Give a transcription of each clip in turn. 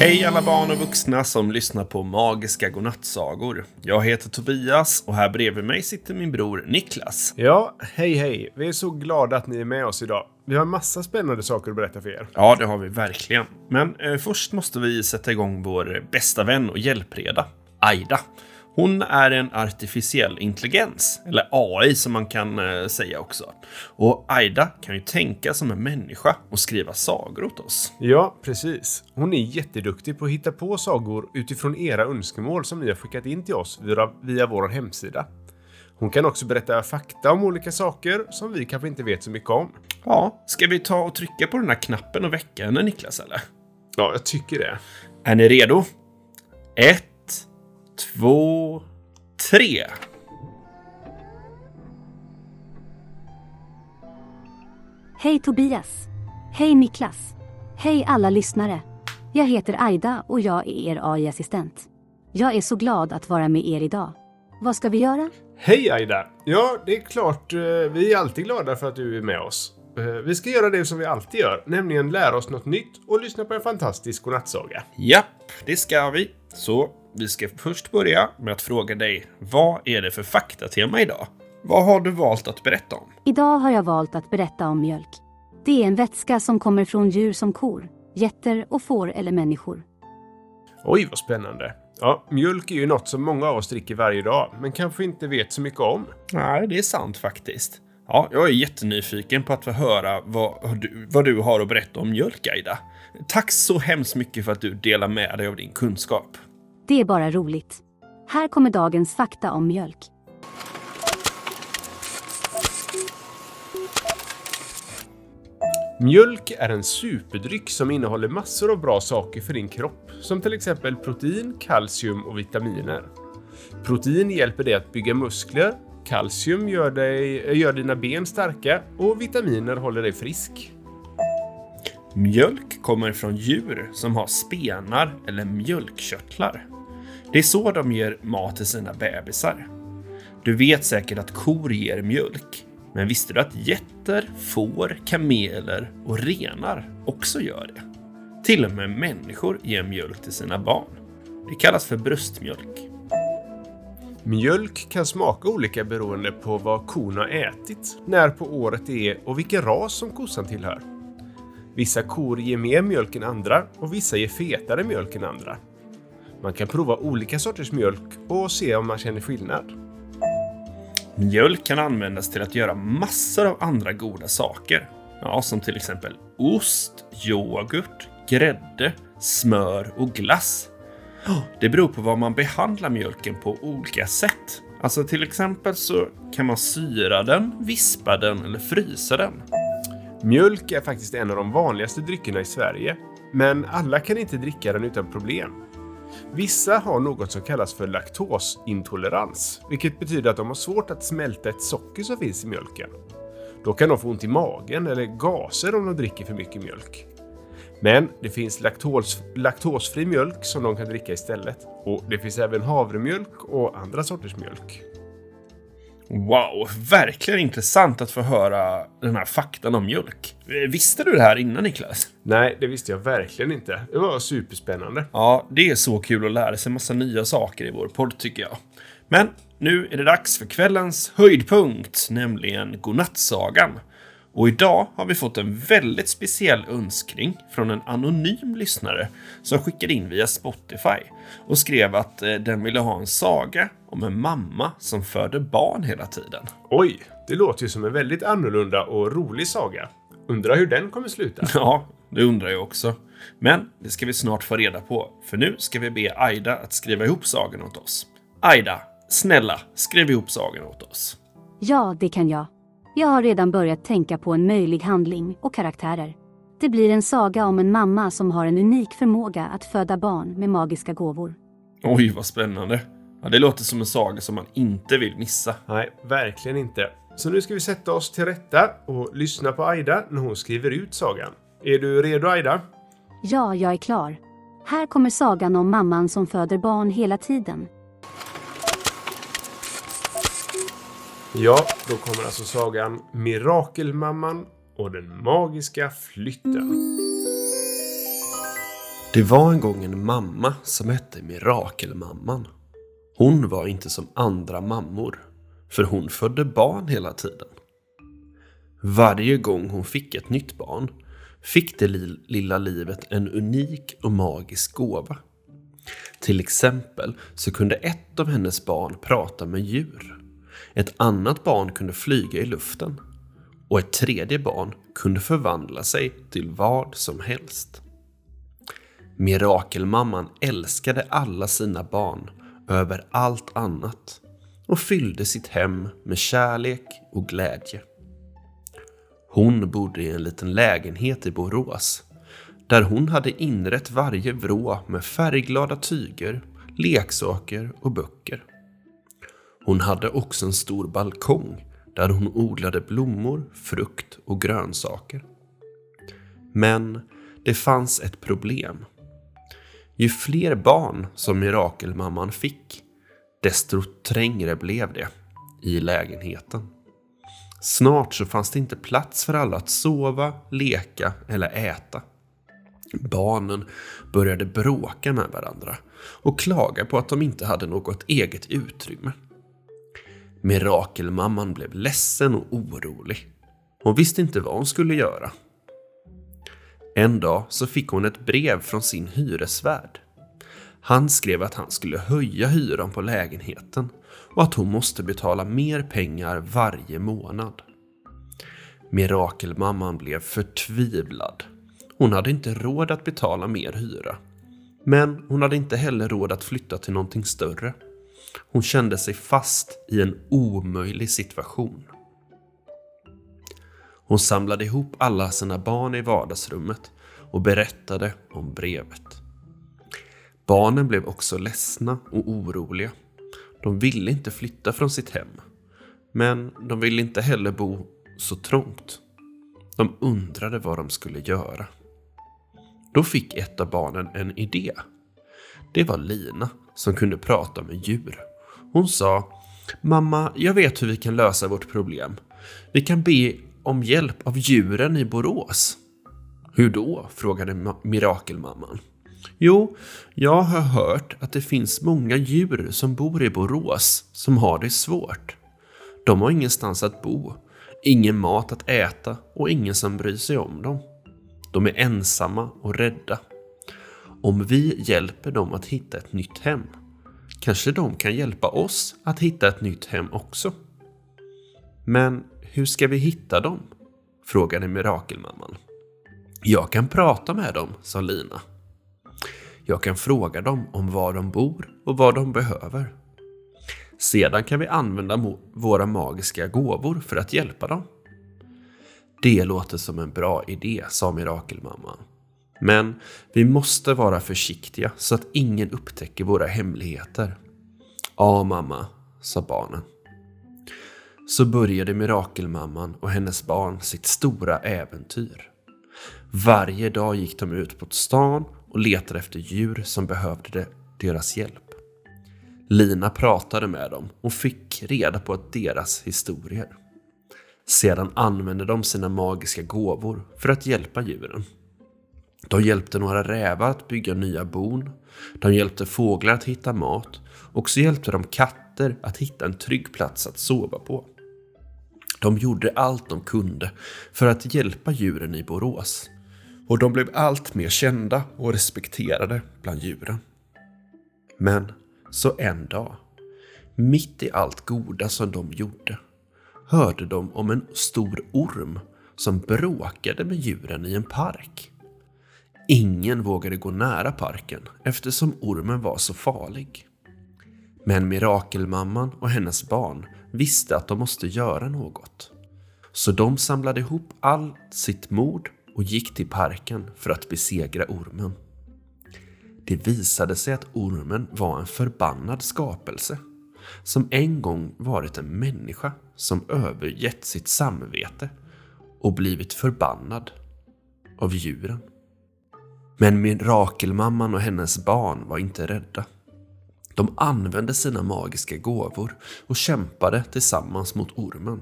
Hej alla barn och vuxna som lyssnar på Magiska Godnattsagor. Jag heter Tobias och här bredvid mig sitter min bror Niklas. Ja, hej hej. Vi är så glada att ni är med oss idag. Vi har massa spännande saker att berätta för er. Ja, det har vi verkligen. Men eh, först måste vi sätta igång vår bästa vän och hjälpreda, Aida. Hon är en artificiell intelligens, eller AI som man kan eh, säga också. Och Aida kan ju tänka som en människa och skriva sagor åt oss. Ja, precis. Hon är jätteduktig på att hitta på sagor utifrån era önskemål som ni har skickat in till oss via, via vår hemsida. Hon kan också berätta fakta om olika saker som vi kanske inte vet så mycket om. Ja, ska vi ta och trycka på den här knappen och väcka henne Niklas eller? Ja, jag tycker det. Är ni redo? Ett, två, tre. Hej Tobias! Hej Niklas! Hej alla lyssnare! Jag heter Aida och jag är er AI-assistent. Jag är så glad att vara med er idag. Vad ska vi göra? Hej Aida! Ja, det är klart. eh, Vi är alltid glada för att du är med oss. Eh, Vi ska göra det som vi alltid gör, nämligen lära oss något nytt och lyssna på en fantastisk godnattsaga. Japp, det ska vi. Så vi ska först börja med att fråga dig, vad är det för faktatema idag? Vad har du valt att berätta om? Idag har jag valt att berätta om mjölk. Det är en vätska som kommer från djur som kor, getter och får eller människor. Oj, vad spännande. Ja, mjölk är ju något som många av oss dricker varje dag, men kanske inte vet så mycket om. Nej, det är sant faktiskt. Ja, jag är jättenyfiken på att få höra vad du, vad du har att berätta om mjölk, Aida. Tack så hemskt mycket för att du delar med dig av din kunskap. Det är bara roligt. Här kommer dagens fakta om mjölk. Mjölk är en superdryck som innehåller massor av bra saker för din kropp, som till exempel protein, kalcium och vitaminer. Protein hjälper dig att bygga muskler, kalcium gör, dig, gör dina ben starka och vitaminer håller dig frisk. Mjölk kommer från djur som har spenar eller mjölkkörtlar. Det är så de ger mat till sina bebisar. Du vet säkert att kor ger mjölk, men visste du att getter, får, kameler och renar också gör det? Till och med människor ger mjölk till sina barn. Det kallas för bröstmjölk. Mjölk kan smaka olika beroende på vad kon har ätit, när på året det är och vilken ras som kossan tillhör. Vissa kor ger mer mjölk än andra och vissa ger fetare mjölk än andra. Man kan prova olika sorters mjölk och se om man känner skillnad. Mjölk kan användas till att göra massor av andra goda saker. Ja, som till exempel ost, yoghurt, grädde, smör och glass. Det beror på vad man behandlar mjölken på olika sätt. Alltså till exempel så kan man syra den, vispa den eller frysa den. Mjölk är faktiskt en av de vanligaste dryckerna i Sverige, men alla kan inte dricka den utan problem. Vissa har något som kallas för laktosintolerans, vilket betyder att de har svårt att smälta ett socker som finns i mjölken. Då kan de få ont i magen eller gaser om de dricker för mycket mjölk. Men det finns laktos, laktosfri mjölk som de kan dricka istället. Och det finns även havremjölk och andra sorters mjölk. Wow, verkligen intressant att få höra den här faktan om mjölk. Visste du det här innan Niklas? Nej, det visste jag verkligen inte. Det var superspännande. Ja, det är så kul att lära sig massa nya saker i vår podd tycker jag. Men nu är det dags för kvällens höjdpunkt, nämligen Godnattsagan. Och idag har vi fått en väldigt speciell önskning från en anonym lyssnare som skickade in via Spotify och skrev att eh, den ville ha en saga om en mamma som föder barn hela tiden. Oj, det låter ju som en väldigt annorlunda och rolig saga. Undrar hur den kommer sluta. Ja, det undrar jag också. Men det ska vi snart få reda på, för nu ska vi be Aida att skriva ihop sagan åt oss. Aida, snälla, skriv ihop sagan åt oss. Ja, det kan jag. Jag har redan börjat tänka på en möjlig handling och karaktärer. Det blir en saga om en mamma som har en unik förmåga att föda barn med magiska gåvor. Oj, vad spännande. Ja, det låter som en saga som man inte vill missa. Nej, verkligen inte. Så nu ska vi sätta oss till rätta och lyssna på Aida när hon skriver ut sagan. Är du redo Aida? Ja, jag är klar. Här kommer sagan om mamman som föder barn hela tiden. Ja, då kommer alltså sagan Mirakelmamman och den magiska flytten. Det var en gång en mamma som hette Mirakelmamman. Hon var inte som andra mammor, för hon födde barn hela tiden. Varje gång hon fick ett nytt barn fick det lilla livet en unik och magisk gåva. Till exempel så kunde ett av hennes barn prata med djur. Ett annat barn kunde flyga i luften. Och ett tredje barn kunde förvandla sig till vad som helst. Mirakelmamman älskade alla sina barn över allt annat och fyllde sitt hem med kärlek och glädje. Hon bodde i en liten lägenhet i Borås där hon hade inrett varje vrå med färgglada tyger, leksaker och böcker. Hon hade också en stor balkong där hon odlade blommor, frukt och grönsaker. Men det fanns ett problem. Ju fler barn som mirakelmamman fick, desto trängre blev det i lägenheten. Snart så fanns det inte plats för alla att sova, leka eller äta. Barnen började bråka med varandra och klaga på att de inte hade något eget utrymme. Mirakelmamman blev ledsen och orolig. Hon visste inte vad hon skulle göra. En dag så fick hon ett brev från sin hyresvärd. Han skrev att han skulle höja hyran på lägenheten och att hon måste betala mer pengar varje månad. Mirakelmamman blev förtvivlad. Hon hade inte råd att betala mer hyra. Men hon hade inte heller råd att flytta till någonting större. Hon kände sig fast i en omöjlig situation. Hon samlade ihop alla sina barn i vardagsrummet och berättade om brevet. Barnen blev också ledsna och oroliga. De ville inte flytta från sitt hem. Men de ville inte heller bo så trångt. De undrade vad de skulle göra. Då fick ett av barnen en idé. Det var Lina som kunde prata med djur. Hon sa Mamma, jag vet hur vi kan lösa vårt problem. Vi kan be om hjälp av djuren i Borås. Hur då? frågade mirakelmamman. Jo, jag har hört att det finns många djur som bor i Borås som har det svårt. De har ingenstans att bo, ingen mat att äta och ingen som bryr sig om dem. De är ensamma och rädda. Om vi hjälper dem att hitta ett nytt hem, kanske de kan hjälpa oss att hitta ett nytt hem också. Men hur ska vi hitta dem? frågade mirakelmamman. Jag kan prata med dem, sa Lina. Jag kan fråga dem om var de bor och vad de behöver. Sedan kan vi använda våra magiska gåvor för att hjälpa dem. Det låter som en bra idé, sa mirakelmamman. Men vi måste vara försiktiga så att ingen upptäcker våra hemligheter. Ja, mamma, sa barnen. Så började mirakelmamman och hennes barn sitt stora äventyr. Varje dag gick de ut på stan och letade efter djur som behövde deras hjälp. Lina pratade med dem och fick reda på deras historier. Sedan använde de sina magiska gåvor för att hjälpa djuren. De hjälpte några rävar att bygga nya bon. De hjälpte fåglar att hitta mat. Och så hjälpte de katter att hitta en trygg plats att sova på. De gjorde allt de kunde för att hjälpa djuren i Borås. Och de blev allt mer kända och respekterade bland djuren. Men så en dag, mitt i allt goda som de gjorde, hörde de om en stor orm som bråkade med djuren i en park. Ingen vågade gå nära parken eftersom ormen var så farlig. Men Mirakelmamman och hennes barn visste att de måste göra något. Så de samlade ihop allt sitt mod och gick till parken för att besegra ormen. Det visade sig att ormen var en förbannad skapelse som en gång varit en människa som övergett sitt samvete och blivit förbannad av djuren. Men mirakelmamman och hennes barn var inte rädda. De använde sina magiska gåvor och kämpade tillsammans mot ormen.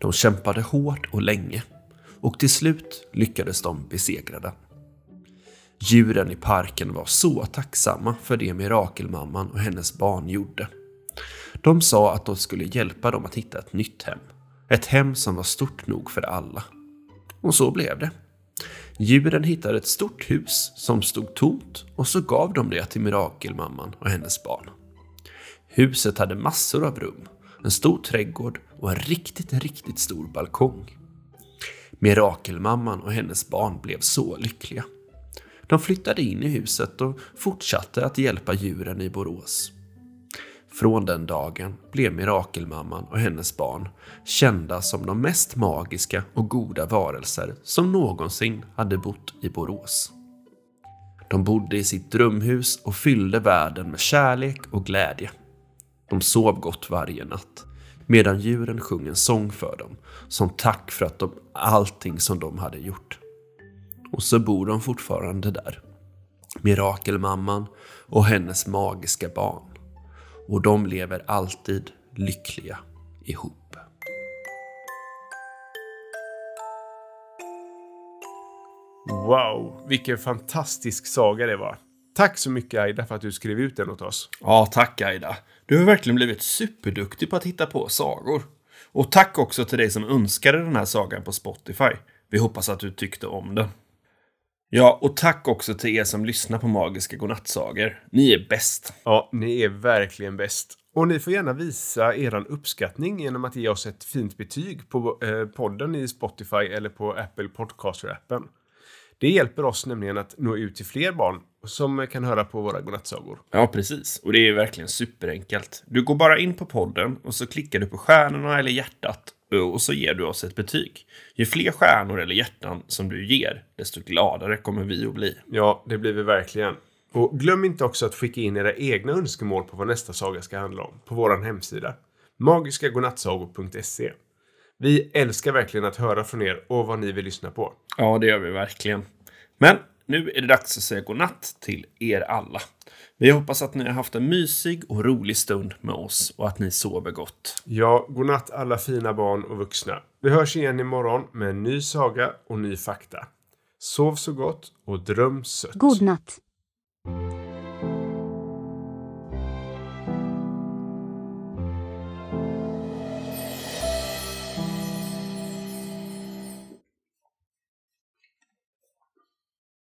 De kämpade hårt och länge och till slut lyckades de besegra den. Djuren i parken var så tacksamma för det mirakelmamman och hennes barn gjorde. De sa att de skulle hjälpa dem att hitta ett nytt hem. Ett hem som var stort nog för alla. Och så blev det. Djuren hittade ett stort hus som stod tomt och så gav de det till mirakelmamman och hennes barn. Huset hade massor av rum, en stor trädgård och en riktigt, riktigt stor balkong. Mirakelmamman och hennes barn blev så lyckliga. De flyttade in i huset och fortsatte att hjälpa djuren i Borås. Från den dagen blev Mirakelmamman och hennes barn kända som de mest magiska och goda varelser som någonsin hade bott i Borås. De bodde i sitt drömhus och fyllde världen med kärlek och glädje. De sov gott varje natt medan djuren sjöng en sång för dem som tack för att de, allting som de hade gjort. Och så bor de fortfarande där. Mirakelmamman och hennes magiska barn. Och de lever alltid lyckliga ihop. Wow, vilken fantastisk saga det var. Tack så mycket Aida för att du skrev ut den åt oss. Ja, tack Aida. Du har verkligen blivit superduktig på att hitta på sagor. Och tack också till dig som önskade den här sagan på Spotify. Vi hoppas att du tyckte om den. Ja, och tack också till er som lyssnar på Magiska Godnattsagor. Ni är bäst. Ja, ni är verkligen bäst. Och ni får gärna visa er uppskattning genom att ge oss ett fint betyg på eh, podden i Spotify eller på Apple Podcaster-appen. Det hjälper oss nämligen att nå ut till fler barn som kan höra på våra godnattsagor. Ja, precis. Och det är verkligen superenkelt. Du går bara in på podden och så klickar du på stjärnorna eller hjärtat och så ger du oss ett betyg. Ju fler stjärnor eller hjärtan som du ger, desto gladare kommer vi att bli. Ja, det blir vi verkligen. Och glöm inte också att skicka in era egna önskemål på vad nästa saga ska handla om på vår hemsida magiskagodnattsagor.se. Vi älskar verkligen att höra från er och vad ni vill lyssna på. Ja, det gör vi verkligen. Men nu är det dags att säga godnatt till er alla. Vi hoppas att ni har haft en mysig och rolig stund med oss och att ni sover gott. Ja, godnatt alla fina barn och vuxna. Vi hörs igen imorgon med en ny saga och ny fakta. Sov så gott och dröm sött. God natt.